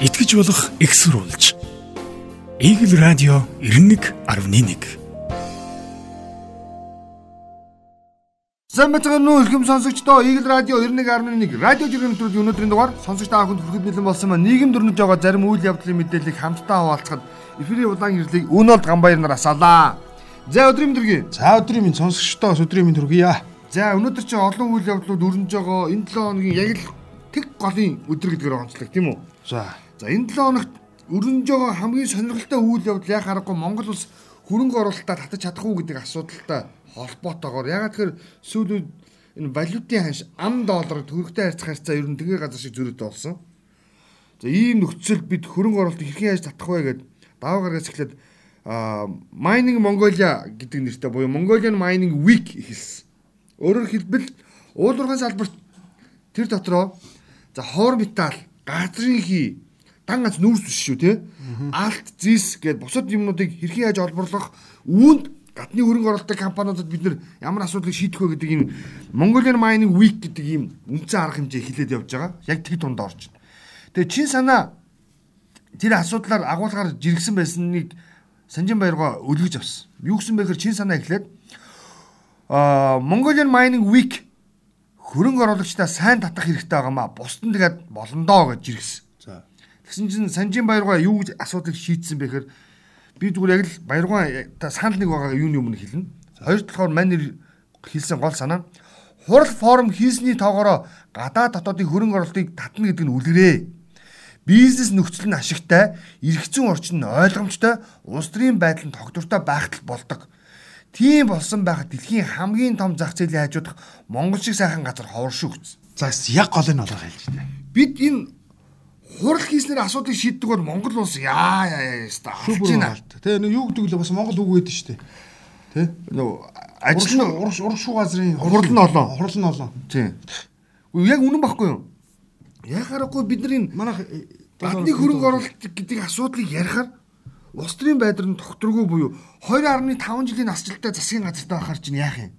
итгэж болох экссурулж. Игэл радио 91.1 Сайн бацхан нүү ихэм сонсогчдоо Игэл радио 91.1 радио жиргэн нэвтрүүлгийн өнөөдрийн дугаар сонсогч та бүхэнд хүрэхэд бэлэн болсон маань нийгэм дөрнөж байгаа зарим үйл явдлын мэдээллийг хамтдаа хуваалцахад эфирийн удаан хэрлийг Үнолд Гамбаяр нар асаалаа. За өдрийн мэдрэг. За өдрийн минь сонсогчдоо өдрийн минь төргийа. За өнөөдөр чи олон үйл явдлууд өрнөж байгаа энэ 7 хоногийн яг л тэг голын өдөр гэдгээр онцлог тийм үү? За За энэ 7 хоногт өрнөж байгаа хамгийн сонирхолтой үйл явдал яг харахгүй Монгол улс хөрөнгө оруулалтаа татаж чадах уу гэдэг асуудалтай холбоотойгоор ягаад тэгэхээр сүүлүүд энэ валютын ханш ам доллар төгрөгтэй харьцах харьцаа ер нь тэгээ газар шиг зөрүүтэй болсон. За ийм нөхцөл бид хөрөнгө оруулалтыг хэрхэн яаж татах вэ гэдэг даваа гаргаж эхлээд Mining Mongolia гэдэг нэртэй буюу Mongolian Mining Week эхэлсэн. Өөрөөр хэлбэл уулуурхайн салбарт тэр дотроо за хоор металл, газрын хий, дан ганц нүүрс биш шүү те. Алт, зис гэдээ бусад юмнуудыг хэрхэн яаж олборлох үүнд гадны хөрөнгө оруулалтын компаниудад бид нар ямар асуудлыг шийдэх вэ гэдэг энэ Mongolian Mining Week гэдэг ийм үндсэн арга хэмжээ хилээд явж байгаа. Яг тэг дунд орж байна. Тэгээ чин санаа тэр асуудлаар агуулгаар жиргсэн байсныг Санжин Баяргаа өлгөж авсан. Юу гэсэн бэ гэхээр чин санаа эхлээд аа Mongolian Mining Week хөрөнгө оруулагчдаа сайн татах хэрэгтэй байгаамаа. Бусд нь тэгээд болондоо гэж жиргсэн. Тэгсэн чинь Санжин Баяргаа юу гэж асуудыг шийдсэн бэ гэхээр би зүгээр яг л Баяргаа та санал нэг байгаа юуны өмнө хэлнэ. Хоёр талаар манер хэлсэн гол санаа хурал форум хийсний тоогоороо гадаад дотоодын хөрөнгө оруулалтыг татна гэдэг нь үлгэрээ. Бизнес нөхцөл нь ашигтай, эрх зүйн орчин нь ойлгомжтой, улс төрийн байдал нь тогтвортой байхтал болдог. Тийм болсон байхад дэлхийн хамгийн том зах зээлийн хажуудах Монгол шиг сайхан газар ховор шүү гэсэн. За яг гол нь олоо хэлж байна. Бид энэ хурал хийснээр асуудыг шийддэг бол Монгол улс яа яа яста Шүб алж байна. Тэ нэг юу гэдэг л бас Монгол үг гэдэг шүү дээ. Тэ? Нөгөө ажил нь урш урш шуу газрын Хурал нь олон. Хурал нь олон. тийм. Яг үнэн байхгүй юу? Яг харахгүй бид нар энэ Манайх гадны хөрөнгө оруулалт гэдэг асуудлыг ярихаар улс төрийн байдлаар нь тогтворгүй буюу 2.5 жилийн насжилттай засгийн газартаа байхаар чинь яах юм?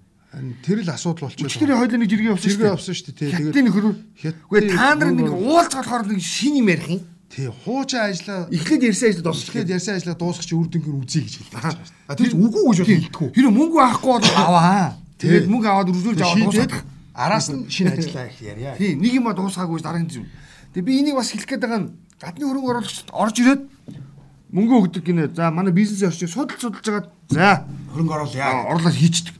Тэр л асуудал болчихлоо. Тэр хоёулаа нэг жиргээ явсан Жиргээ явсан шүү дээ. Хятадын нөхөр. Хятадын Үгүй та нар нэг нөхөр- уулз болохоор нэг шин юм ярих юм. Тий, хуучин ажиллаа Эхлээд ярьсан ажил дуусчихлаа. Тэгэхэд ярьсан ажиллаа дуусгах чи үр дүнгээр үзье гэж хэлдэг. А тэр үгүй гэж хэлдэггүй. Тэр мөнгө авахгүй бол аваа. Тэгээд мөнгө аваад үржүүлж аваад дуусгах. араас нь шинэ ажиллаа их ярья. Тий, нэг юм дуусгаагүй дараагийн зүйл. Тэгээ би энийг бас хэлэх гээд байгаа нь гадны хөрөнгө оруулагчид орж ирээд мөнгө өгдөг гинэ. За манай бизнесийн орчийг судалж судалж хагаад за Хөрөнгө оруулъя. орлоо хийчдэг.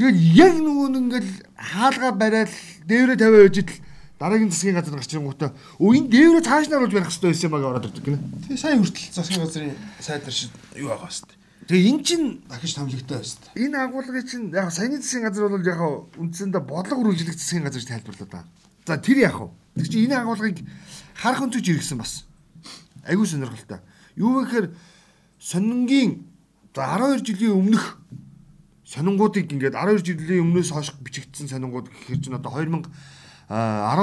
Тэгээд яг нөгөө нэг ингээл хаалга барайл дээврээ тавиа байж идэл дараагийн засгийн газар гарч ирэнгүүтээ өө энэ дээврээ цааш нь оруулж барих хэрэгтэй байсан юм аа ороод ирдэг гинэ. Тий, сайн хүртэл засгийн газрын сайдэр шиг юу байгаа хэвээр. Тэгээ эн чин Дахиж томлогтой байсан. энэ агуулгын чинь яг саяны засгийн газар бол яг үндсэндээ бодлого үргэлжлэх засгийн газар тайлбарлаад байгаа. За тэр яг вэ? Тэр чинь энэ агуулгыг харах өнцөж иргэсэн бас. Айгуу сонирхолтой. Юу вэ гэхээр сонингийн за 12 жилийн өмнөх сонингуудыг ингээд 12 жилийн өмнөөс хойш бичигдсэн сонингууд гэхэр чинь одоо 2010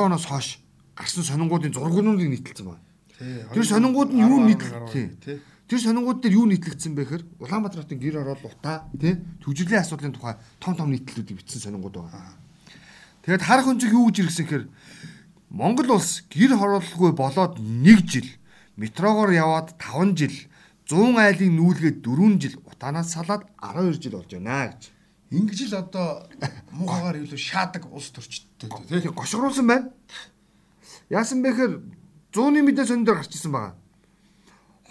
оноос хойш гарсан сонингуудын зургуудыг нийтэлсэн байна. Тэр сонингууд нь юу нийтлэх тий. Тэр сонингууд дээр юу нийтлэгдсэн бэ гэхээр Улаанбаатар хотын гэр орол утаа тий төвжирлийн асуудлын тухай том том нийтлэлүүдийг бичсэн сонингууд байгаа. Тэгээд харах өнцөг юу гэж иргсэн гэхээр Монгол улс гэр хорооллгүй болоод 1 жил, метрогоор яваад 5 жил, 100 айлын нүүлгээд 4 жил, утаанаас салаад 12 жил болж байна гэж. Ингэж л одоо муугаар илүү шаадаг улс төрчтэй тий. Тэгээ гошгоруулсан байна. Яасан бэ гэхээр 100-ны мэдээ сонин дээр гарч ирсэн байгаа.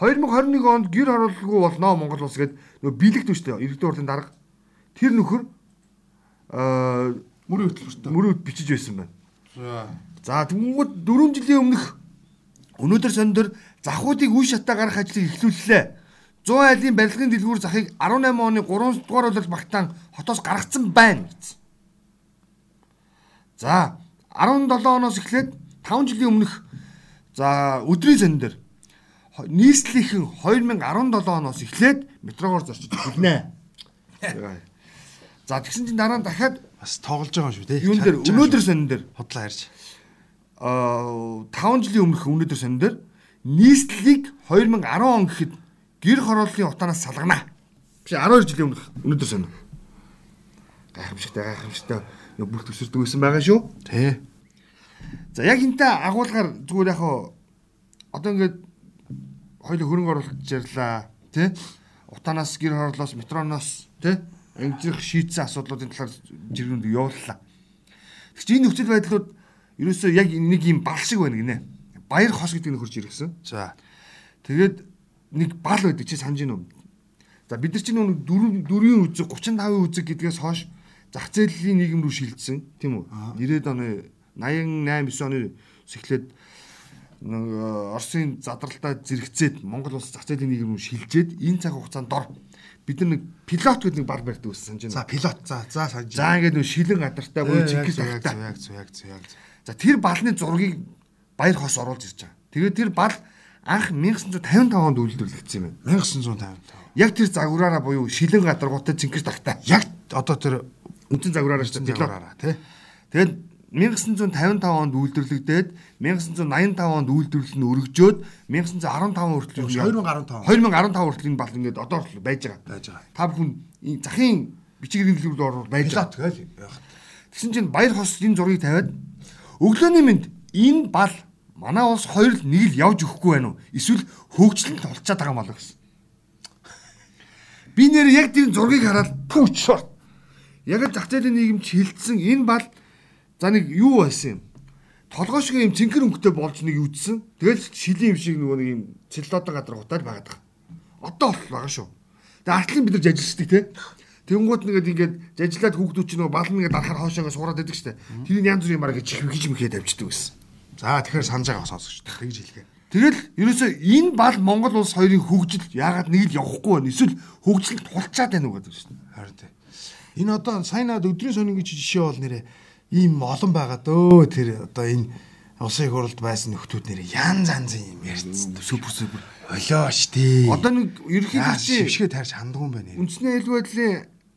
2021 онд гэр хорооллгүй болноо Монгол улс гээд нөгөө бэлэг төштэй иргэдийн хурлын дарга тэр нөхөр аа Мөрийн хөтөлбөртөө. мөрөд бичиж байсан байна. За. За тэгмүүд 4 жилийн өмнөх өнөөдөр сондор захуудыг үе шатаа гарах ажлыг эхлүүллээ. 100 айлын барилгын дэлгүүр захыг 18 оны 3 дугаар улирал багтаан хотоос гаргацсан байна гэсэн. За 17 оноос эхлээд 5 жилийн өмнөх за өдрийн сан дээр нийслэлийн 2017 оноос эхлээд метрогоор зорчиж эхэлнэ. За тэгсэн чинь дараа нь дахиад Бас тоглож байгаа юм шүү тий. юун дээр өнөөдөр сан дээр худлаа ярьж. аа 5 жилийн өмнөх өнөөдөр сан дээр нийслэлийг 2010 он гэхэд гэр хорооллын утаанаас салгана. Биш 12 жилийн өмнөх өнөөдөр сан. Гайхамшигтай гайхамшигтай бүх төсөрдөг байсан байгаа шүү. Тий. За яг энтэй агуулгаар зүгээр яг одоо ингээд хоёул хөрөнгө оруулалт ярьлаа тий утаанаас гэр хорлоос метроноос тий ангижих шийдсэн асуудлуудын талаар жиргэнд явууллаа. Тэгвэл энэ нөхцөл байдлууд ерөөсөө яг нэг юм бал шиг байна гинэ. Баяр хос гэдэг нь хурж ирсэн. За. Тэгээд нэг бал байдаг чи санаж гинөө. За бид нар чинь нэг 4 4-ийн үзэг 35 үзэг гэдгээс хойш зах зээлийн нийгэм рүү шилжсэн тийм үү? 90-ад оны 88 9 оны эхлээд нэг Оросын задралтаа зэрэгцээд Монгол улс зах зээлийн нийгэм рүү шилжээд энэ цаг хугацаанд дор бид нар нэг пилот гэдэг нэг бар барьдаг байсан санаж За байна. пилот. За за санаж. За ингээд нэг шилэн гадартай буюу Чингис яг багтай. яг яг яг зөв. За тэр балны зургийг баяр хос оруулж ирж байгаа. Тэгээд тэр бал анх 1955 онд үйлдвэрлэгдсэн юм байна. 1955. Яг тэр загвараараа буюу шилэн гадаргуутай Чингис багтай. Яг одоо тэр Үндсэн загвараараа шүү дээ. пилотаараа тий. Тэгээд 1955 онд үйлдвэрлэгдээд 1985 онд үйлдвэрлэл нь өргөжөөд 1915 хүртэл 2015. 2015 хүртэл энэ бал ингээд одоо хүртэл байж байгаа. байж байгаа. Та бүхэн захын бичгийн хэлбэрүүд орвол байж байгаа. яг. Тэгсэн чинь баяр хос энэ зургийг тавиад өглөөний мэнд энэ бал манай улс хоёр л нэг л явж өгөхгүй байна уу? Эсвэл хөгжлөлт олцоод байгаа маа л гэсэн. Би нэр яг тэр зургийг хараад пүүч шорт. Яг л зах зээлийн нийгэмд хилцсэн энэ бал за нэг юу байсан юм? Толгой шиг юм цэнхэр өнгөтэй болж нэг үдсэн. Тэгэл шилийн юм шиг нөгөө нэг юм цэллодо гадар гутаад байгаад байгаа. Одоо бол байгаа шүү. Тэгээ артлын бид нар жажилчдаг те. Тэнгууд нэгэд ингээд жажилаад хүүхдүүд чинь нөгөө бал нэгэд дарахаар хоошоогоо сураад байдаг штэ. Тэрийг янз бүрийн мараа гэж чихвэж мэхээд авчдаг байсан. За тэгэхээр санаж байгаа сонсогч. Тэгж хэлгээ. Тэгэл ерөөсөө энэ бал Монгол улс хоёрын хөгжил яагаад нэг л явахгүй байна? Эсвэл хөгжилд тулчаад байна уу гэдэг шүү дээ. Харин тий. Энэ одоо сайн наад өдрийн сонин гэж жишээ бол нэрээ ийм олон байгаа дөө тэр одоо энэ улсын хурлд байсан нөхдүүд нэрээ янз янзын юм ярьсан. Супер супер. Олоо штий. Одоо нэг ерөнхийдөө шившгээ тарьж хандгуун байна. нэр. үндэсний аюулгүй байдлын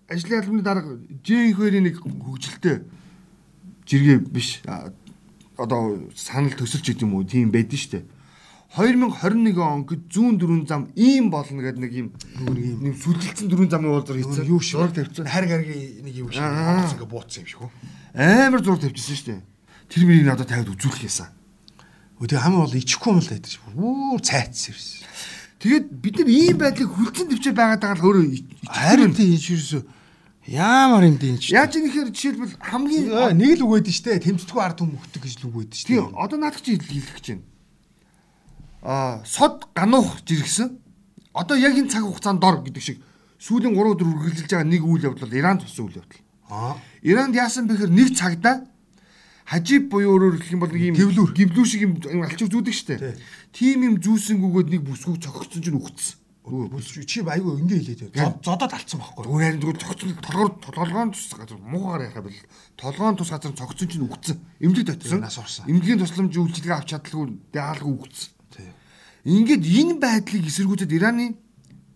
ажлын албаны дарга J2-ийн нэг хөгжилтэй жиргээ биш. Одоо санал төсөлч гэдэг юм уу? Тийм байдэн шүү дээ. 2021 он гэд зүүн дөрүн зам ийм болно гэдэг нэг юм Нэг сүлжилтсэн дөрүн замын уулзар хийсэн. юу шиг зураг тавьчихсан. харь гаргийн нэг юм шиг боц ингээ бууцсан юм шиг үү. Амар зураг тавьчихсан шүү дээ. Тэр мөрийг надад тавиад үзүүлэх юмсан. Өдөө хамгийн бол ичихгүй юм л байдаг шүү. Үүр цайцсан юм. Тэгээд бид нар ийм байдлыг хүлцэн төвчээр байгаад байгаа л өөрөө Харин тий энэ юусэн ямар юм дээ энэ ч. Яаж ингэхээр жишээлбэл хамгийн нэг л үг өгдөн штэ. Тэмцдэггүй ард түмэн өгдөг гэж л үг өгдөн штэ. тийм одоо наадах чи хэлэх гэж байна. Аа сод гануух жиргсэн. Одоо яг энэ цаг хугацаанд дор гэдэг шиг сүүлийн 3 өдөр үргэлжилж байгаа нэг үйл явдал бол Иран тусан үйл явдал. Аа. Иранд яасан бэхээр нэг цагда хажиб буюу өөрөөр хэлэх юм бол нэг юм Гэвлүүр. гэвлүүр шиг юм юм алчиг зүүдэг штэ. Тий. Тийм юм зүүсэнгүүгээд нэг бүсгүүг цогцсон чинь үхсэн. Чи айгүй ингээ хэлээд байна. Зодоод алдсан байхгүй. Зүгээр харин зүгээр цогцсон толгоор толгоон тус газар муугаар яхаа бил. Толгоон тус газар цогцсон чинь үхсэн. Эмнэлэг татсан. Нас орсон. Эмнэлгийн тусламж үйлчилгээ авч чадлаггүй даалгүй үхсэн. Тий. Ингээд энэ байдлыг эсэргүүцэд Ираны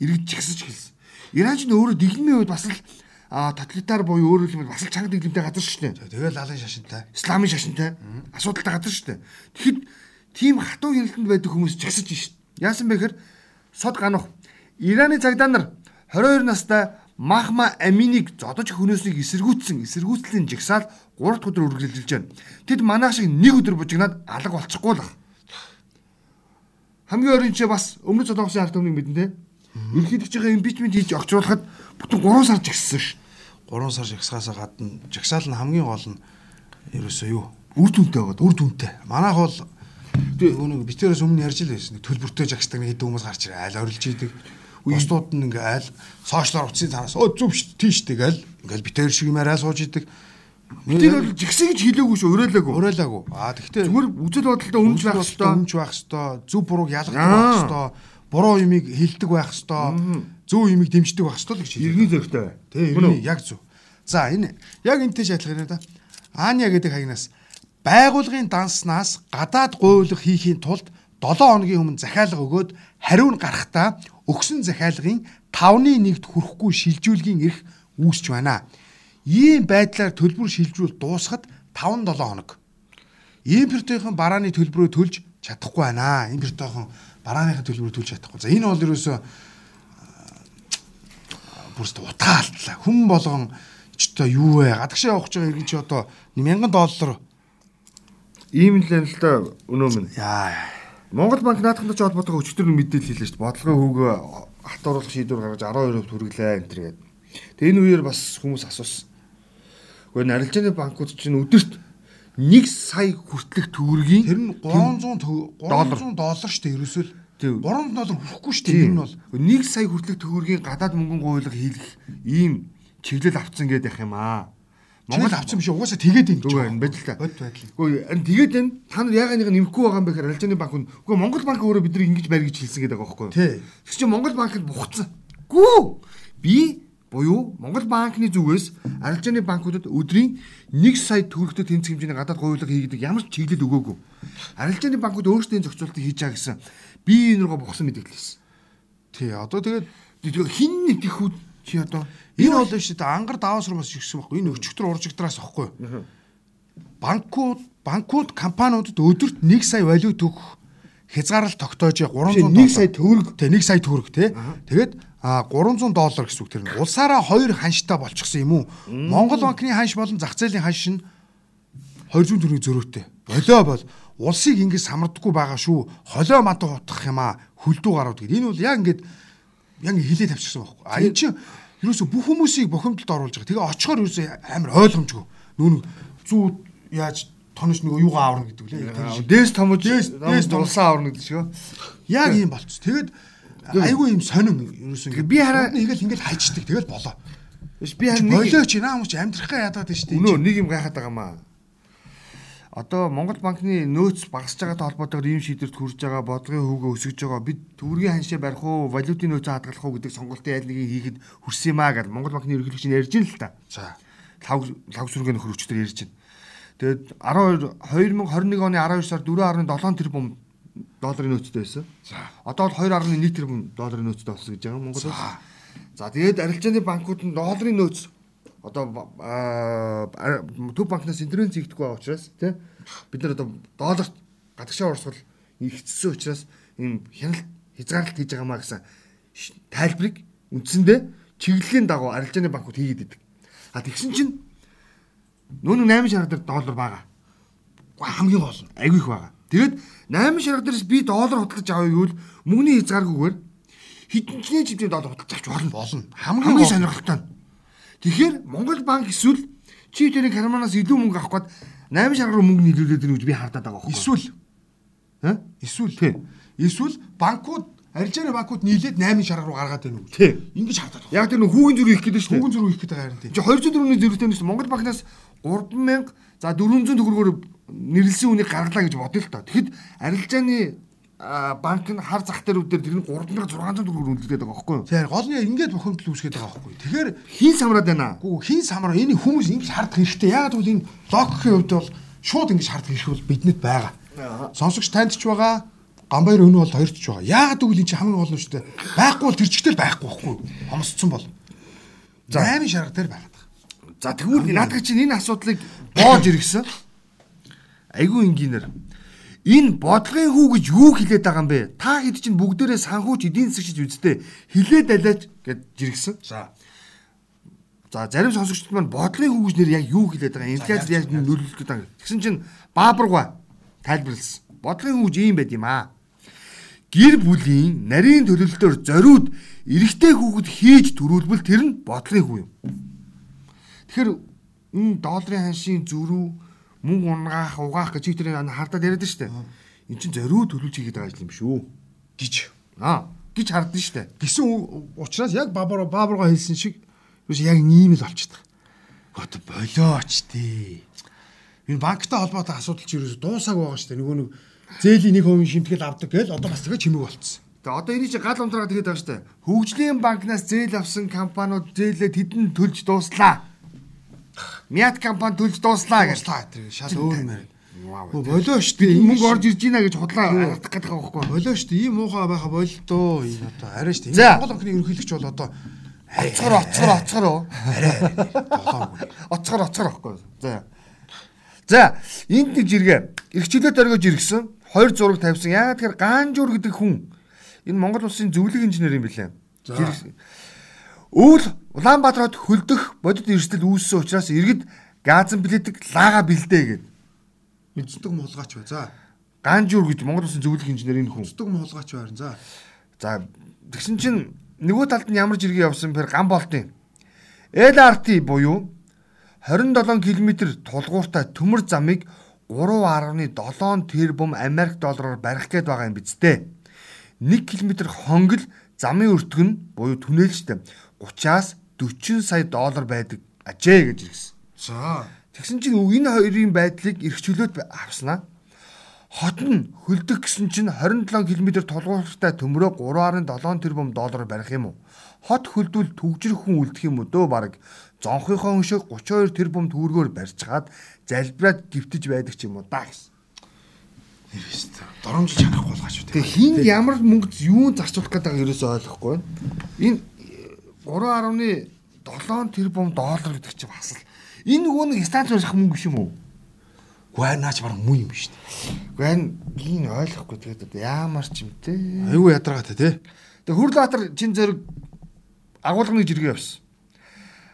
иргэдчихсэж хэлсэн. Иран ч өөрөө дэглэмийн үед бас л тоталитар буюу өөрөөр хэлбэл бас л чанга дэглэмтэй газар шүү дээ. Тэгээд лалын шашинтай. Исламын шашинтай асуудалтай газар шүү дээ. Тэгэхэд тийм хатуу хяналтанд байдаг хүмүүс жагсаж шít. Яасан бэ гэхээр сод ганах Ираны цагдаа нар 22 настай Махма Аминыг зодож хөнөөснийг эсэргүүцсэн эсэргүүцлийн жагсаал 3 дахь өдөр үргэлжилж байна. Тэд манаа шиг нэг өдөр бужигнаад алга болчихгүй л. Хамгийн ойрын чи бас өмнөд Солонгосын ард түмнийг мэдэн тэ. Ерөнхийдөө импичмент хийж огцруулахад бүтэн 3 сар жагссан ш. 3 сар жагсаасаа гадна жагсаал нь хамгийн гол нь ерөөсөө юу? Үр дүнтэй байгаа. Үр дүнтэй. Манайх бол нөгөө нэг битээрээс өмнө ярьж л байсан. Төлбөртэй жагсдаг нэг хэдэн хүмүүс гарч ирээ. Айл орилж идэг. Бусдууд нь ингээ айл сошиалор утсын танаас өө зүв ш тийш тэгэл ингээл битээр шиг юм арай сууж идэг. Тэр бол жигсэ гэж хэлээгүй шүү, өрөөлөөгүй. Уриалаагүй. Аа тэгтээ Зүгээр үзэл бодолтой өмч байх хэвээр. өмч байх хэвээр, зөв бурууг ялгах хэвээр, буруу юмыг хилдэг байх хэвээр, зөв юмыг дэмждэг байх хэвээр л гэж хэлээ. Иргэн зөрөгтэй. Тэ энэ яг зөв. За энэ яг энтэй шалгах юм да. Аня гэдэг хагнаас байгуулгын данснаас гадаад гуйлах хийхийн тулд 7 хоногийн өмнө захиалга өгөөд хариу нь гарахдаа өгсөн захиалгын 5-ны 1-д хүрэхгүй шилжүүлгийн эрх үүсч байна. Ийм байдлаар төлбөр шилжүүл дуусахад 5-7 хоног. Импортынхан барааны төлбөрөө төлж чадахгүй байна. Импортынхан барааныхын төлбөрөө төлж чадахгүй. За энэ бол ерөөсөө бүрст утгаалтлаа. Хүн болгон ч одоо юу вэ? Гадагшаа явах гэж байгаа иргэн чи одоо 1000 доллар Ийм л юм л та өнөө минь. яа. Монгол банк наадхантай ч холбоотойгоо өчтөр мэдээлэл хэлээ шүү дээ. Бодлогын хөвгөө хатууруулах шийдвэр гаргаж 12% хүргэлээ энэ төр гэдэг. Тэгээ энэ үеэр бас хүмүүс асуусан. Гэхдээ нарилжааны банкуд чинь өдөрт 1 сая хүртэлх төгрөгийн Тэр нь 300 төв- 300 доллар шүү дээ ерөөсөө л. Тэг. 300 доллар хүрэхгүй шүү дээ. Тэр нь бол 1 сая хүртэлх төгрөгийн гадаад мөнгөний гуйлга хийх ийм чиглэл авцсан гэдэг юм аа. Монгол авсан биш угаасаа тэгээд ингэж Үгүй энэ байж л та. Бод байдлаа. Үгүй энэ тэгээд энэ та нар яагаад нэг нэмэхгүй байгаа юм бэ гэхээр Арилжааны банк нь үгүй Монгол банк өөрөө биднийг ингэж барь гэж хэлсэн гэдэг байгаа байхгүй юу? Тий. Тэр чинь Монгол банкнд бухцсан. Гүү би буюу Монгол банкны зүгээс Арилжааны банкудад өдрийн 1 сая төгрөгтэй тэнцэх хэмжээний гадаад гуйлга хийгдэг ямар ч чиглэл өгөөгүй. Арилжааны банкуд өөрсдөө энэ зохицуултыг хийж байгаа гэсэн би энэ рүүгээ бухсан мэдээлэл хэлсэн. Тий. Одоо тэгээд хин нэгдэх үү чи одоо энэ бол шүү дээ ангар даваас руу бас ирсэн байхгүй. Энэ өчигдөр уржигдраас ахгүй. Банкуд банкуд компаниудад өдөрт 1 сая валют өгөх хязгаарлалт тогтоож 300 1 сая төгрөг Тэ 1 сая төгрөг тий. Тэгээд а 300 доллар гэсэн үг тэр нь. Улсаараа хоёр ханштай болчихсон юм уу? Монгол банкны ханш болон зах зээлийн ханш нь 200 төгрөгийн зөрүүтэй. Болоо бол улсыг ингэж самардаггүй байгаа шүү. Холоо мад утгах юм а. Хөлдүү гарууд гэдэг. Энэ бол яг ингэж яг хилээ тавьчихсан байхгүй. А энэ чинь ерөөсө бүх хүмүүсийг бохимдолд оруулж байгаа. Тэгээ очихоор ерөөсө амар ойлгомжгүй. Нүүн зүү яаж тонош нэг юугаа аварна гэдэг лээ. Дээс томж Дээс- дулсан аварна гэдэг шиг. Яг ийм болцсон. Тэгээд айгүй ийм сонин ерөөсө Тэгээ би хараа- ингээл ингээл хайчдаг. Тэгэл болоо. Би харин нэг Болооч наа хүмүүс амьдрахаа ядаад шүү дээ. Өнөө нэг юм гайхаад байгаа маа. Одоо Монгол банкны нөөц багасж байгаатай холбоотойгоор ийм шийдвэрт хүрж байгаа бодлогын хөвгөө өсөж байгаа бид төгрөгийн ханшаа барих уу, валютын нөөцөө хадгалах уу гэдэг сонголтын аль нэгийг хийхэд хүрсэн юм аа гэж Монгол банкны ерөнхийлөгч нь ярьж ин л та. За. Лав лав сүргийн нөхөр өчтөр ярьж байна. Тэгээд 12 2021 оны 12 сард 4.7 тэрбум долларын нөөцтэй байсан. За. Одоо бол 2.1 тэрбум долларын нөөцтэй болсон гэж байгаа юм Монголоос. За тэгээд арилжааны банкуд нь долларын нөөц одоо төв банкнаас интернет зэгдэхгүй байгаа учраас тий бид нар одоо долларт гадагшаа урсгал ихцсэн учраас ийм хяналт хязгаарлалт хийж байгаа маа гэсэн тайлбарыг үндсэндээ чиглэлийн дагуу арилжааны банкуд хийгээд идэг. А тэгсэн чинь нүүн 8 шарга дээр доллар байгаа. Хамгийн гол нь айгүй их байгаа. Тэгээд 8 шарга дээрээс би доллар худалдаж авъя гэвэл мөнгөний хязгааргүйгээр хэдэн чинээ чивтэй доллар худалдаж авч болно. Болно. Хамгийн сонирхолтой нь. Тэгэхээр Монгол банк эсвэл чи тэрийг карманаас илүү мөнгө авах гээд 8 шарга руу мөнгө нийлүүлээд ирнэ гэж би хардаад байгаа байхгүй. Эсвэл эсвэл Тий. эсвэл банкуд арилжааны банкуд нийлээд 8 шарга руу гаргаад байна уу? Тий. Ингэж хардаад байна. Яг тэр нөх хүүгийн зүрх их гэдэг шүү. Хүүгэн зүрх их гэдэг харин тий. Чи 200 төгрөгийн зэрэгтэй нь шүү. Монгол банкнаас 3000 за 400 төгрөгөөр нэрлсэн үнийг гаргалаа гэж бодъё л та. Тэгэхэд арилжааны банк нь хар зах дээр үүдээр тэр нь 3600 төгрөгөөр үнэлгээд байгаа байхгүй юу? Тэгэхээр гол нь ингэж бохомдол үүсгээд байгаа байхгүй. Тэгэхээр Хин самраад байна. гүү хин самар энэ хүмүүс ингэж хардах хэрэгтэй. Яагаад гэвэл энэ логикийн хувьд бол шууд ингэж хардах хэрэг бол биднэд байгаа. Сонсогч танд ч байгаа. Гамбайр өнөө бол хоёрт ч байгаа. Яагаад гэвэл энэ чинь хамгийн гол нь шүү дээ. Байхгүй бол тэр чигтэл байхгүй байхгүй. Хомсцсон бол. За 8 шарга дээр байгаад байгаа. За тэгвэл наадах чинь энэ асуудлыг боож иргсэн. Айгүй энгийнээр. Энэ бодлогын хүү гэж юу хэлээд байгаа юм бэ? Та хэд чинь бүгдээрээ санхүүч эдийн засагч үздэй. Хилээд алаач гэж жиргсэн. За. За зарим сонсогчдод маань бодлогын хүү гэж нэр яг юу хэлээд байгаа юм? Инфляц яг нөлөөлөх гэдэг байгаа. Тэгсэн чинь баабурга тайлбарласан. Бодлогын хүү ийм байд юм аа. Гэр бүлийн нарийн төлөлтөөр зориуд эрэгтэй хүүхэд хийж төрүүлбэл тэр нь бодлогын хүү юм. Тэгэхээр энэ долларын ханшийн зөрүү мөнгө унгаах, угаах гэж тэр хардаад яриад штэ. Эн чинь зориуд төлөвлөж хийгээд байгаа ажил юм шүү. гэж. Аа гэж хардсан штэ. Гэсэн у- учраас яг бабар бабарга хэлсэн шиг юу яг ийм л болчихдог. Одоо болооч тий. Энэ банктай холбоотой асуудал чи ерөөсө дуусааг байгаа дээ. Нөгөө нэг зээлийн нэг хувийн шимтгэл авдаг гээл одоо бас тэгээ чимэг болцсон. Тэгээ одоо энэ чинь гал унтраад тэгээд байгаа штэ. Хөгжлийн банкнаас зээл авсан компаниуд зээлээ тэдэнд төлж дууслаа. Мят компани төлж дууслаа гэж. Туслаа тэр шал өөр юм байна. Болоо шүү дээ. Мөнгө орж ирж байна гэж худлаа хардах гэдэг байгаа байхгүй. болоо шүү дээ. Ийм муухай байха болдоо. Энэ одоо арай шүү дээ. Монгол банкны ерөнхийлөгч бол одоо Оцгор оцгор оцгор уу? болоогүй. Оцгор оцгор байхгүй. За. За, энд нэг жиргээ. Иргчлээд оргиж иргсэн. Хоёр зураг тавьсан. Яагаад тэгэхээр Ганжуур гэдэг хүн энэ Монгол улсын зөвлөх инженер юм билээ. Өвөл Улаанбаатарт хөлдөх бодит эрсдэл үүссэн учраас иргэд газан билетик лага бэлдээ гэд. Мэддэг мулгаач бай. За. Ганжуур гэж Монгол Улсын зөвлөх инженерийн хүн. Цэцдэг муулгаач байран. За. За тэгсэн чинь нөгөө талд нь ямар жиргээ явсан бэр гам болтын. LRT буюу 27 км тулгууртай төмөр замыг 3.7 тэрбум Америк доллараар барих гээд байгаа юм биз дээ. 1 км хонгил замын өртөг нь буюу түнэлжтэй 30-аас 40 сая доллар байдаг ажээ гэж ирсэн. За. Тэгсэн чинь энэ хоёрын байдлыг эрхчлөөд авснаа. Хот нь хөлдөх гэсэн чинь 27 км тулгууртай төмрөө 3.7 тэрбум доллараар барих юм уу? Хот хөлдвөл төгжрөх хүн үлдэх юм уу дөө баг зонхынхоо өншөг 32 тэрбум төгрөгөөр барьж чаад залбираад гівтэж байдаг ч юм уу да гэсэн. Нэрээс доромжиж чадахгүй болгаач үү. Тэгээ хин ямар мөнгө юу зарцуулах гэдэг нь ерөөсөй ойлгохгүй байна. Энэ 3.7 тэрбум доллар гэдэг чинь бас л энэ нөгөө нэг станц барих мөнгө биш юм уу? Гуай наач бараг муу юм биш үү. Гэхдээ энэ ойлгохгүй тэгээд яамар ч юм те. Айгүй ядаргаатай тий. Тэгээ Хүрлбаатар чин зэрэг агуулганы жиргээ явсан.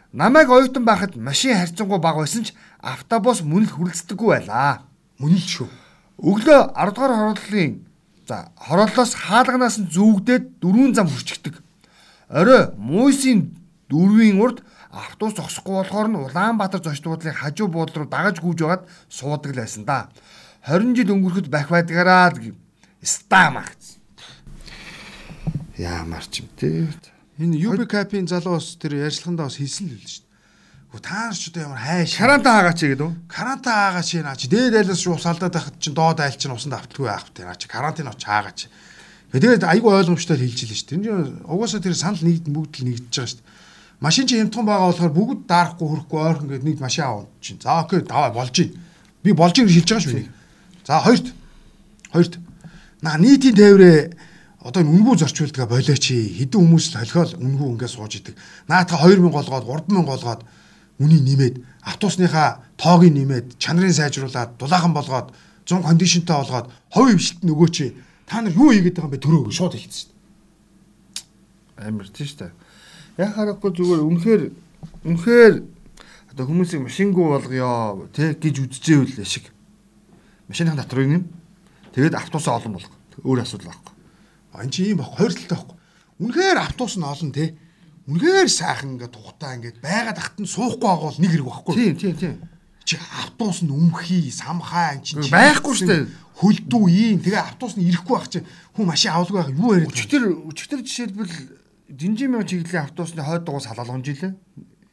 Намайг оюутан байхад машин харьцангуй бага байсан ч автобус мөн л хүрэлцдэггүй байлаа. Мөн л шүү. Өглөө 10 дугаар хорооллын за хорооллоос хаалганаас нь зүүгдээд дөрвөн зам хүрчигдэг. Орой муйсын дөрвийн урд автобус зогсохгүй болохоор нь Улаанбаатар зочд буудлын хажуу буудлын руу дагаж гүйж байгаад суудаг л байсан да. 20 жил өнгөрөхөд бах байдгаараа гэв. Стамаа гэсэн. Яамар ч юм те. Энэ UB Cap-ийн залуу бас тэр ярьцлагандаа бас хэлсэн л л шүү дээ. Гү тааш ч одоо ямар хайш. Шаранта хаагаач гэдэг үү? Каранта аагач юм аач. Дээд айлаас шүү салдаад байхад чинь доод айл чинь усанд авталгүй байх тэр аач. Карантин оч аагач. Тэгээд айгүй ойлгомжтой хэлж л шүү дээ. Тэр угаасаа тэр санал нэгд бүгд л нэгдэж байгаа шүү дээ. Машин чинь хямдхан байгаа болохоор бүгд даарахгүй хөрөхгүй ойрхон гээд нэг машин аав чинь. За окей давай болж гин. Би болж гэж хэлж байгаа шүү дээ. За хоёрт. Хоёрт. Наа нийтийн тээврээ одоо үнгүү зарчуулдгаа болооч хэдэн хүмүүс л холхиол үнгүү ингээд сууж идэг. Наатха 2000 голгоод 3000 голгоод үнийг нэмээд автобусныхаа тоог нь нэмээд чанарыг сайжруулад дулаахан болгоод 100 кондишнтэй болгоод ховь өвшөлт нөгөө чи та нар юу хийгээд байгаа юм бэ төрөө шууд хэлсэн шүү дээ. Амар тийш та. Яг харахгүй зүгээр үнэхээр үнэхээр одоо хүмүүсийг машингуу болгоё те гэж үзчихээвэл шиг. Машиныхаа дотрыг нэм. Тэгээд автобусаа олон болго. Өөр асуудал байхгүй. Ань чи ийм баг хоёр талтай байхгүй. Үнэхээр автобус нь олон те. Үнэхээр сайхан ингээд тухтаа ингээд байгаад ахт нь суухгүй байгаа бол нэг хэрэг байхгүй. Тийм тийм тийм. Чи автобус нь өмхий, самхаа ань чи байхгүй шүү дээ. Хөлдүү ийм тэгээ автобус нь ирэхгүй байх чи хүн машин авалгүй байх юу яриад. Өчтөр өчтөр жишээлбэл Динжин мянган чиглэлийн автобусны хойд дугуйс халаалгон жилээ.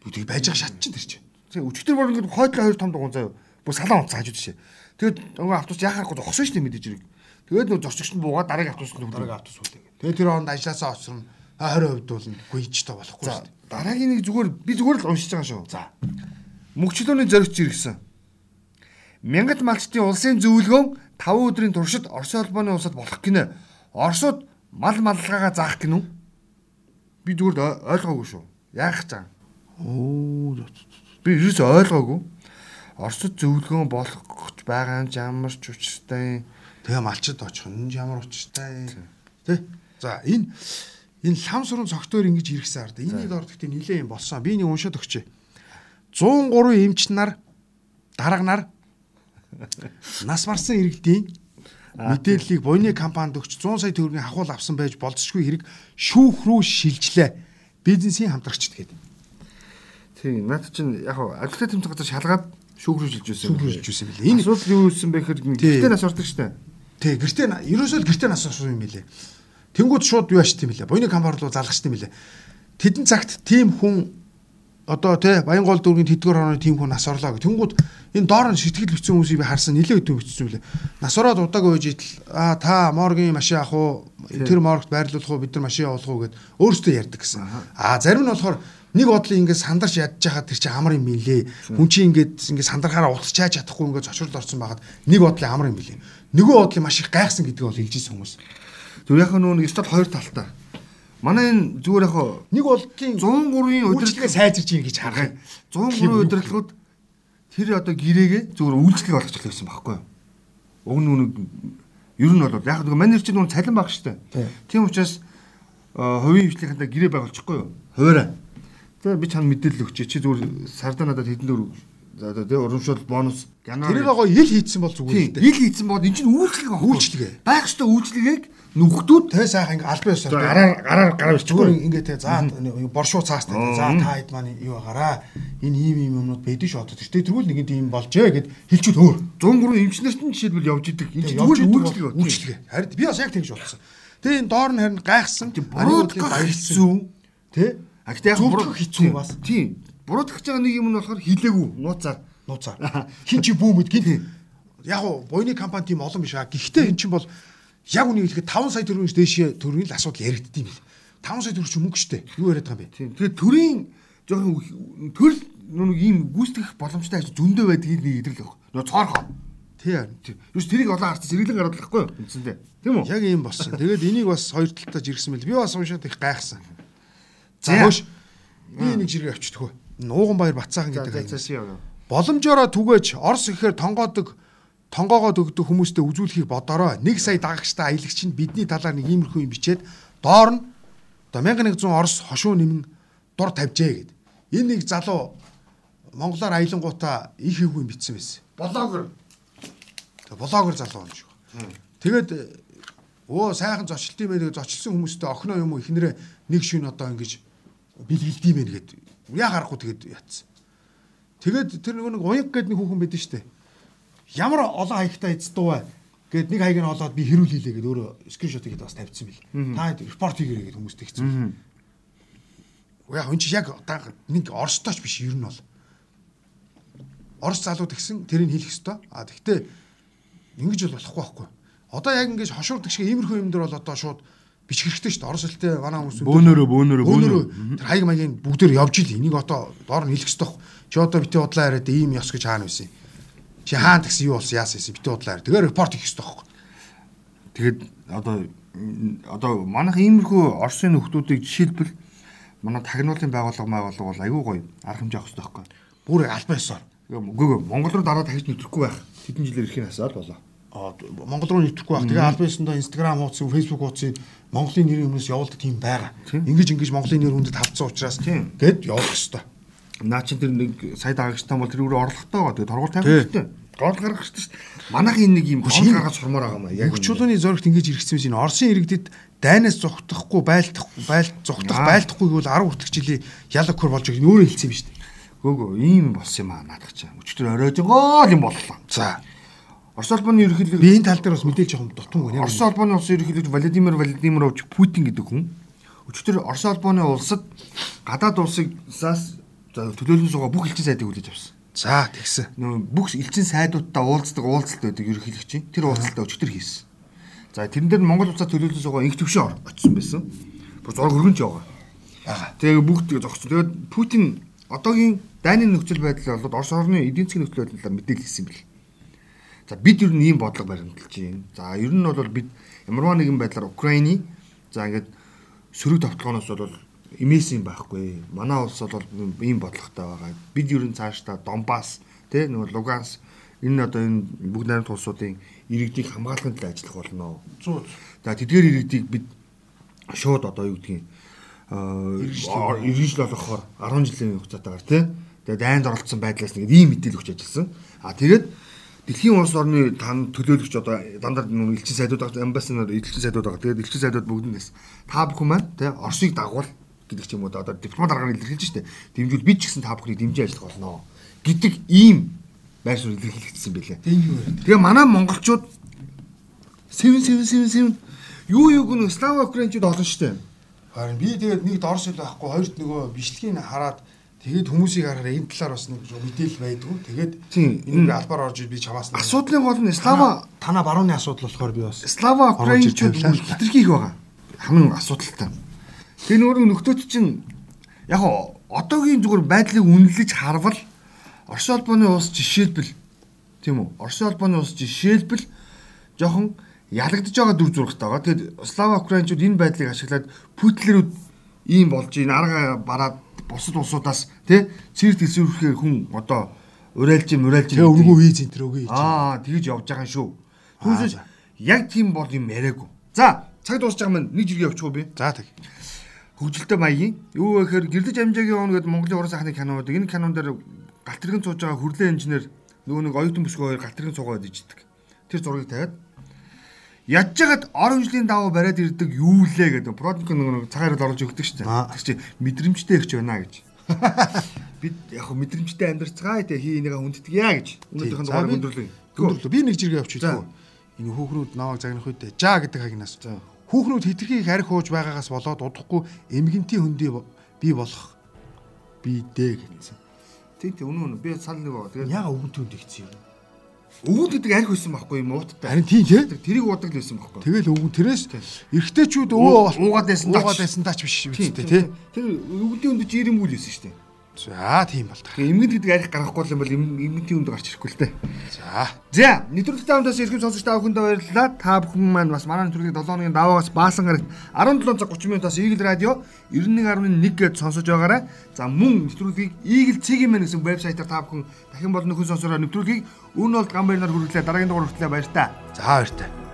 Бүдэг байж байгаа шат чинь тэр чинь. Тэгээ өчтөр бүр ингээд хойдлоо хоёр том дугуй заяа. Бүр салаан унцсан хажууд жишээ. Тэгээд нөгөө автобус яхахгүй зогсон шүү дээ мэдээж хэрэг. Тэгээд нөгөө зорчигч нь буугаад дараагийн автобус нь дараагийн автобус үлээ. Тэгээ тэр хонд ажилласаа очрно 20% бол гүйж та болохгүй шүү дээ. Дараагийн нэг зүгээр би зүгээр л уншиж байгаа шүү. За. Мөнхчлөөний зоригч иргсэн. Мянгат малчтын улсын зөвлөгөөн 5 өдрийн туршид Орос улбаны улсад болох гинэ. Оросууд мал маллагаагаа заах гинү би зүгээр ойлгоогүй шүү. Яах гэж. Оо би юус ойлгоогүй. Оросд зөвлөгөөн болгох байгаа юм ямар ч учиртай. Тэгээ малчд очих нь ямар учиртай. Тэ. За энэ энэ лам сурын цогтойр ингэж ирэхсэн ард. Энийг ор гэхдээ нилээ юм болсон. Би нэг уншаад өгчээ. 103 эмч нар дарга нар нас марсан иргэдийн мэдээллийг буйны компанид өгч 100 сая төгрөгийн хахуул авсан байж болцсогүй хэрэг шүүх рүү шилжлээ. Бизнесийн хамтрагчд гэдэг. Тийм, наад чинь яг ажилтны тэмцэх газар шалгаад шүүх рүү шилжүүлсэн. Шүүх рүү шилжүүлсэн билээ. Энэ асуудал юу байсан бэ гэхээр гэртээ нас ордог штэ. Тий, гэртээ ерөөсөө л гэртээ нас орсон юм билээ. Тэнгүүд шууд юу ашигт юм билээ. Буйны компани руу залгахт юм билээ. Тэдэн цагт тийм хүн одоо тий Баянгол дүүргийн тэдгээр хоног тийм хүн нас орлоо гэх. Тэнгүүд энэ доор нь сэтгэл бичсэн хүмүүсийг би харсан нилээ өдөө бичсэн үлээ. Нас ороод удааг үйж идэл а та моргийн машин авах уу тэр моргт байрлуулах уу бид нар машин явуулах уу гэд өөрсдөө ярьдаг гэсэн. А зарим нь болохоор нэг бодлын ингээд сандарч ядж хахад тэр чинь амар юм билээ. Хүн чинь ингээд ингээд сандархаараа утасчааж чадахгүй ингээд зочрол орсон байгаад нэг бодлын амар юм билээ. Нөгөө бодлын маш их гайхсан гэдгийг бол хэлж ирсэн хүмүүс. Зүр яг нөгөө стад хоёр талтай. Манай энэ зүгээр яг нэг болтын 103-ийн удирдлагыг сайжирч ийн гэж харах. 103 удирдлагууд тэр одоо гэрээгээ зүгээр үйлчлэг болгочих байсан байхгүй юу? Уг нь нэг ер нь бол яг нэг менежер чинь цалин баг штэ. Тийм учраас хувийн хвшлийнхэнтэй гэрээ байгуулчихгүй юу? Хуваараа. Тэгээ би чанд мэдээлэл өгч чи зүгээр сардаа надад хэдэн За одоо тий урамшуул бонус янаар. тэрийг гоо ил хийцэн бол зүгээр л дээ. ил хийцэн бод энэ чинь үйлчлэг. Үйлчлэгээ. Байх ёстой үйлчлэгийг нүхтүүд Тэ сайхан ингээ албан ёсоор гараар гараар гараа зүгээр бичгүй. ингээ тэ за боршуу цаастай за та хэд маань юу агараа энэ ийм ийм юмнууд байдэн шүү одоо тэртээ тэргүүл нэгэн тийм болжээ гэд хэлчихвэл өөр 103 эмчнэрт нь жишээлбэл явж идэг. Энэ зүгээр үйлчлэг. бол үйлчлэгээ харин би бас яг тэгж бодсон тэгээ энэ доор нь харин гайхсан Буруудах хэцүү. тэ А гэтээ яг Зөвдөх хэцүү бас. Тийм. Буруудах гэж байгаа нэг юм нь болохоор хилээгүй нууцаар. нууцаар. Хин чи бүүмэд гин. Яг уу буйны компани тийм олон биш аа. Гэхдээ эн чинь бол яг үнийг хэлэхэд 5 сая төгрөгөөс дээшээ төгрөгийн л асуудал яригддаг юм бил 5 сая төгрөг чи мөнгө штэ юу яриад байгаа юм бэ? Тийм. Тэгээд төрийн жоохон төрөл нэг ийм гүйцэтгэх боломжтой ажил зөндөө байдгийг нэг идрэл авах. Нөө цоорхоо. тий харин Юус тэрийг олон харцаж зэрэглэн гаргуулах байхгүй юу? Үндсэндээ. Тийм үү? яг ийм болсон. Тэгээд энийг бас хоёр талтаа жиргсэн мэл би бас уншаад их гайхсан. За хөөш. Би нэг жиргээ авчдаггүй нууган баяр бацаахан За гэдэг боломжоороо түгэж орс ихээр тонгоодог тонгоогоод өгдөг хүмүүстэй үзүүлэхийг бодороо 1 сая дагагчтай аялагч нь бидний талаар нэг иймэрхүү юм бичээд доор нь одоо 1100 орс хошуу нэмэн дур тавьжээ гэд. Энэ нэг залуу монголоор аялангуудаа их их юм бичсэн байсан. Блогер. Тэгээ блогер залуу юм шиг. Тэгээд өө сайхан зочилт юм ээ зочилсан хүмүүстэй охиноо юм уу ихнэрээ нэг шүн одоо ингэж бэлгэлдэм байх гэд. Яа харахгүй тэгээд ятсан. Тэгээд тэр нэг уяг гэдэг нэг хүүхэн байдэн штэ. Ямар олон хаягтай эцдүү бай. Гэт нэг хаяг нь олоод би хэрүүл хийлээ гэд өөрөө скриншот хийгээд бас тавьчихсан бил. Та репорт хийгэрэй гэд хүмүүст хэлсэн. Яг энэ чи яг одоо нэг орстооч биш ер нь бол. Орос залууд гэсэн тэрийг хийх ёстой. А тэгтээ ингэж бол болохгүй байхгүй. Одоо яг ингэж хошуурдаг шиг иймэрхүү юм дөр бол одоо шууд бичих хэрэгтэй шүү дээ. Орос хэлтэй манай хүмүүс Бөөнөрөө, бөөнөрөө, бөөнөрөө тэр хаяг маягийн бүгдээр явж ил энийг одоо доор нь хэлэх байхгүй. Чи одоо бити удлаа яриад ийм ёс гэж хаана байсан юм. Чи хаана тэгсэн юу болсон яасан юм бити удлаа яриад. Тэгээ репорт хийх хэрэгтэй байхгүй. Тэгээд одоо одоо манайх иймэрхүү Оросын нөхдүүдийг жишээлбэл манай тагнуулын байгууллага байгууллага бол аюу гоё арга хэмжээ авах хэрэгтэй байхгүй. Бүр албан ёсоор. Үгүй Монгол руу дараа дахиж нэвтрэхгүй байх. Хэдэн жилээр ирэхийг асаад болоо. Монгол руу нэвтрэхгүй байх. Тэгээ албан ёсондоо Instagram хуудас, Facebook хуудсыг Монголын нэрийн өмнөөс явуулдаг тийм байгаа. Ингэж ингэж Монголын нэр хүндэд тавцсан учраас гэд явуулах хэрэгтэй. Наа чин тэр нэг сая дагагчтай бол тэр өөрөө орлоготой байгаа. Тэгээд торгуул тавих хэрэгтэй. Гол гаргах хэрэгтэй шүү дээ. Манайх энэ нэг юм гол гаргаж сурмаар байгаа юм аа. Яг Бүх чулууны зоригт ингэж иргэсэн юм. Оросын иргэдэд дайнаас зүхтахгүй байлдах байлт зүхтах Аа. байлдахгүй гэвэл 10 хүртэх жилийн ял өхөр болж байгаа өөрөө хэлсэн юм шүү дээ. Гөөгөө ийм болсон юм аа наадах чаа. Өчтөр оройж гоо юм боллоо. За Орос улбаны ерөнхийлөг би энэ тал дээр бас мэдээлж жоохон дутмаг байна. Орос улбаны улсын ерөнхийлөгч Владимир Владимирович Путин гэдэг хүн өчтөр Орос улбаны улсад гадаад улсаас төлөөлөн суугаа бүх элчин сайдыг хүлээж авсан. За тэгсэн. Бүх элчин сайдуудтай уулздаг уулзалт байдаг ерөнхийлөгч чинь тэр уулзалтаа өчтөр хийсэн. За тэрэн дээр Монгол улсаа төлөөлөн суугаа инх төвшин очсон байсан. Бүр зураг хөргөнч яваа. Тэгээ бүгд зогссон. Тэгээд Путин одоогийн дайны нөхцөл байдал болоод Орос орны эдийн засгийн нөхцөл байдлаар мэдээлэл хийсэн бэл. За бид ер нь ийм бодлого баримталж байна. За ер нь бол бид ямарваа нэгэн байдлаар Украины за ингээд сөрөг товтлогоноос бол имээсэн байхгүй. Манай улс бол ийм бодлоготой байгаа. Бид ер нь цаашдаа Донбасс тэ нөгөө Луганс энэ одоо энэ бүгд найрамд улсуудын иргэдийг хамгаалахын төлөө ажиллах болно. Зүү. За тэдгээр иргэдийг бид шууд одоо юу гэдгийг аа иргэншил болгохоор 10 жилийн хугацаатаагаар тий. Тэгээд дайнд оролцсон байдлаас нэг ийм мэдээлэл өгч ажилласан. А тэгээд дэлхийн улс орны тань төлөөлөгч одоо дандаа нэг элчин сайдууд байгаа амбассадор элчин сайдууд байгаа. Тэгээд элчин сайдууд бүгднээс та бүхэн маань тий Оросыг дагуул гэдэг ч юм уу одоо дипломат аргаар илэрхийлж штэ. Дэмжүүл бид ч гэсэн та бүхнийг дэмжиж ажиллах болно гэдэг ийм байр суурь илэрхийлэгдсэн байлээ. Тэгээ манай монголчууд сэвэн сэвэн сэвэн сэвэн юу юуг нь слава украинчууд олон штэ. Харин би тэгээд нэг дорс хэл байхгүй хоёрт нөгөө бичлэгийг хараад тэгээд хүмүүсийг харахаар энэ талаар бас нэг мэдээлэл байдгүй. Тэгээд энэ албаар орж би чамаас Асуудлын гол нь слава танаа барууны асуудал болохоор би бас слава украинчууд тавилаа л та. хитрхи их байгаа. Хамгийн асуудалтай. Тэгээ нөгөө нөхдөд чинь яг одоогийн зүгээр байдлыг үнэлж харвал Орос улбаны улс жишээлбэл тийм үү? Орос улбаны улс жишээлбэл жоохон ялагдж байгаа дүр зурагтай байгаа. Тэгээд слава украинчууд энэ байдлыг ашиглаад Путлерүүд ийм болж ийн арга бараад бусад улсуудаас тий цэрэг тэлсүүрхээр хүн одоо урайлж юм урайлж тэгээ өргөө виз энэ төр өгье. Аа тэгж явж байгаа юм шүү. Түүнээс яг тийм бол юм яриаггүй. За цаг дуусч байгаа маань нэг жиргээ явуучих уу би? За тэг. Хөгжилтэй маягийн юу вэ гэхээр гэрлэж амжаагийн он гэдэг Монголын уран сайхны кинонууд энэ кинон дээр галт тэрэгэн сууж байгаа хүрлээ инженер нөгөө нэг оюутан бүсгүй хоёр галт тэрэгэн суугаад иждэг. Тэр зургийг тавиад Ядж хагаад ор хэмжлийн даваа бариад ирдэг юу лээ гэдэг. Продукт нөгөө цагаараа оруулж өгдөг шүү дээ. Тэр чинь мэдрэмжтэй ихч байна гэж. Бид яг мэдрэмжтэй амьдарцгаа тэ хий энийгээ хүнддэг яа гэж. Өнөөдрийнх нь дугаар хөндөрлөө. Хөндөрлөө. Би нэг жиргээ авчиж тгөө. Энэ хүүхнүүд наваг загнах үедээ жаа гэдэг хагнаас. Хүүхнүүд хитрхийг харих хууж байгаагаас болоод удахгүй эмгэнтийн хөндий бий болох би дээ гэсэн. Тийм тийм үнэн үнэн. Би сал нэг байгаа. Тэгээд яга өвгөнт хөнд ихсэн юм. Өвгөн гэдэг арх байсан байхгүй юм ууттай. Харин тийм тий. Тэрийг уудаг л байсан байхгүй. Тэгэл өвгөн тэрээс эргэжтэйчүүд өвөө уугаад байсан уугаад байсан тач биш үстэй тий. Тэр өвгөлийн өндө чи ирэм үйл байсан шүү дээ. За тийм бол. Эмгэнт гэдэг арх гарахгүй юм бол эмгэнтийн өндө гарч ирэхгүй л дээ. За. За, нэвтрүүлэгт таамтаас эрхэм сонсогч та бүхэндээ баярлалаа. Та бүхэн маань бас манай нэвтрүүлгийг 7 хоногийн даваагаас баасан гарагт 17 цаг 30 минутаас Eagle Radio 91.1 гээд сонсож байгаарай. За, мөн нэвтрүүлгийг Eagle Цэгийн мэн гэсэн вебсайтаар та бүхэн дахин болон нөхөн сонсороо нэвтрүүлгийг өмнө нь бол гамбайнаар хүргэлээ дараагийн дугаар хүртэл баяр та. За баяр та.